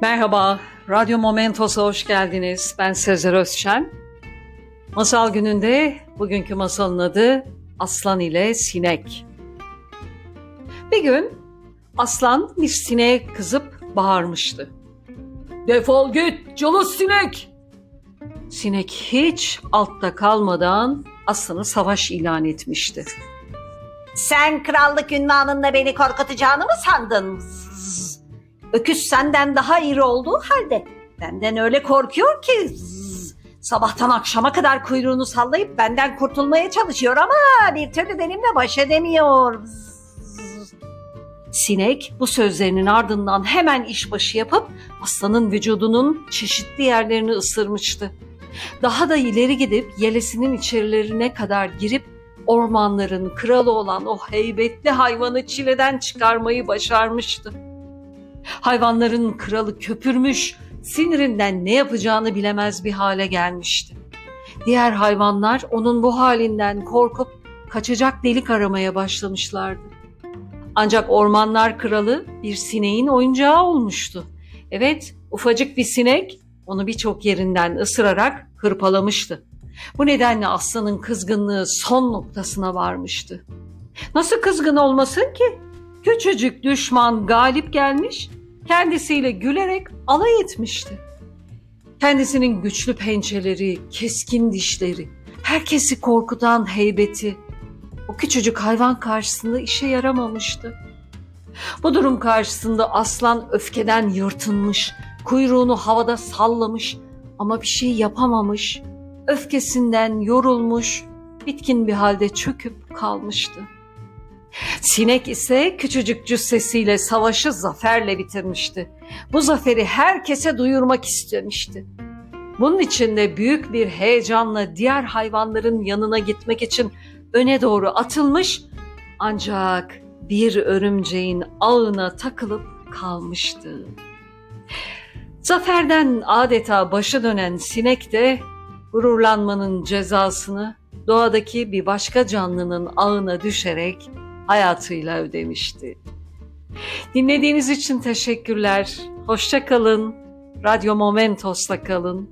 Merhaba, Radyo Momentos'a hoş geldiniz. Ben Sezer Özşen. Masal gününde bugünkü masalın adı Aslan ile Sinek. Bir gün aslan bir sineğe kızıp bağırmıştı. Defol git cılız sinek! Sinek hiç altta kalmadan aslanı savaş ilan etmişti. Sen krallık ünvanında beni korkutacağını mı sandın? Öküz senden daha iri olduğu halde benden öyle korkuyor ki zzz. sabahtan akşama kadar kuyruğunu sallayıp benden kurtulmaya çalışıyor ama bir türlü benimle baş edemiyor. Zzz. Sinek bu sözlerinin ardından hemen işbaşı yapıp aslanın vücudunun çeşitli yerlerini ısırmıştı. Daha da ileri gidip yelesinin içerilerine kadar girip ormanların kralı olan o heybetli hayvanı çileden çıkarmayı başarmıştı. Hayvanların kralı köpürmüş, sinirinden ne yapacağını bilemez bir hale gelmişti. Diğer hayvanlar onun bu halinden korkup kaçacak delik aramaya başlamışlardı. Ancak ormanlar kralı bir sineğin oyuncağı olmuştu. Evet, ufacık bir sinek onu birçok yerinden ısırarak hırpalamıştı. Bu nedenle aslanın kızgınlığı son noktasına varmıştı. Nasıl kızgın olmasın ki? Küçücük düşman galip gelmiş, kendisiyle gülerek alay etmişti. Kendisinin güçlü pençeleri, keskin dişleri, herkesi korkutan heybeti o küçücük hayvan karşısında işe yaramamıştı. Bu durum karşısında aslan öfkeden yırtınmış, kuyruğunu havada sallamış ama bir şey yapamamış, öfkesinden yorulmuş, bitkin bir halde çöküp kalmıştı. Sinek ise küçücük cüssesiyle savaşı zaferle bitirmişti. Bu zaferi herkese duyurmak istemişti. Bunun için de büyük bir heyecanla diğer hayvanların yanına gitmek için öne doğru atılmış ancak bir örümceğin ağına takılıp kalmıştı. Zaferden adeta başı dönen sinek de gururlanmanın cezasını doğadaki bir başka canlının ağına düşerek hayatıyla ödemişti. Dinlediğiniz için teşekkürler. Hoşça kalın. Radyo Momentos'ta kalın.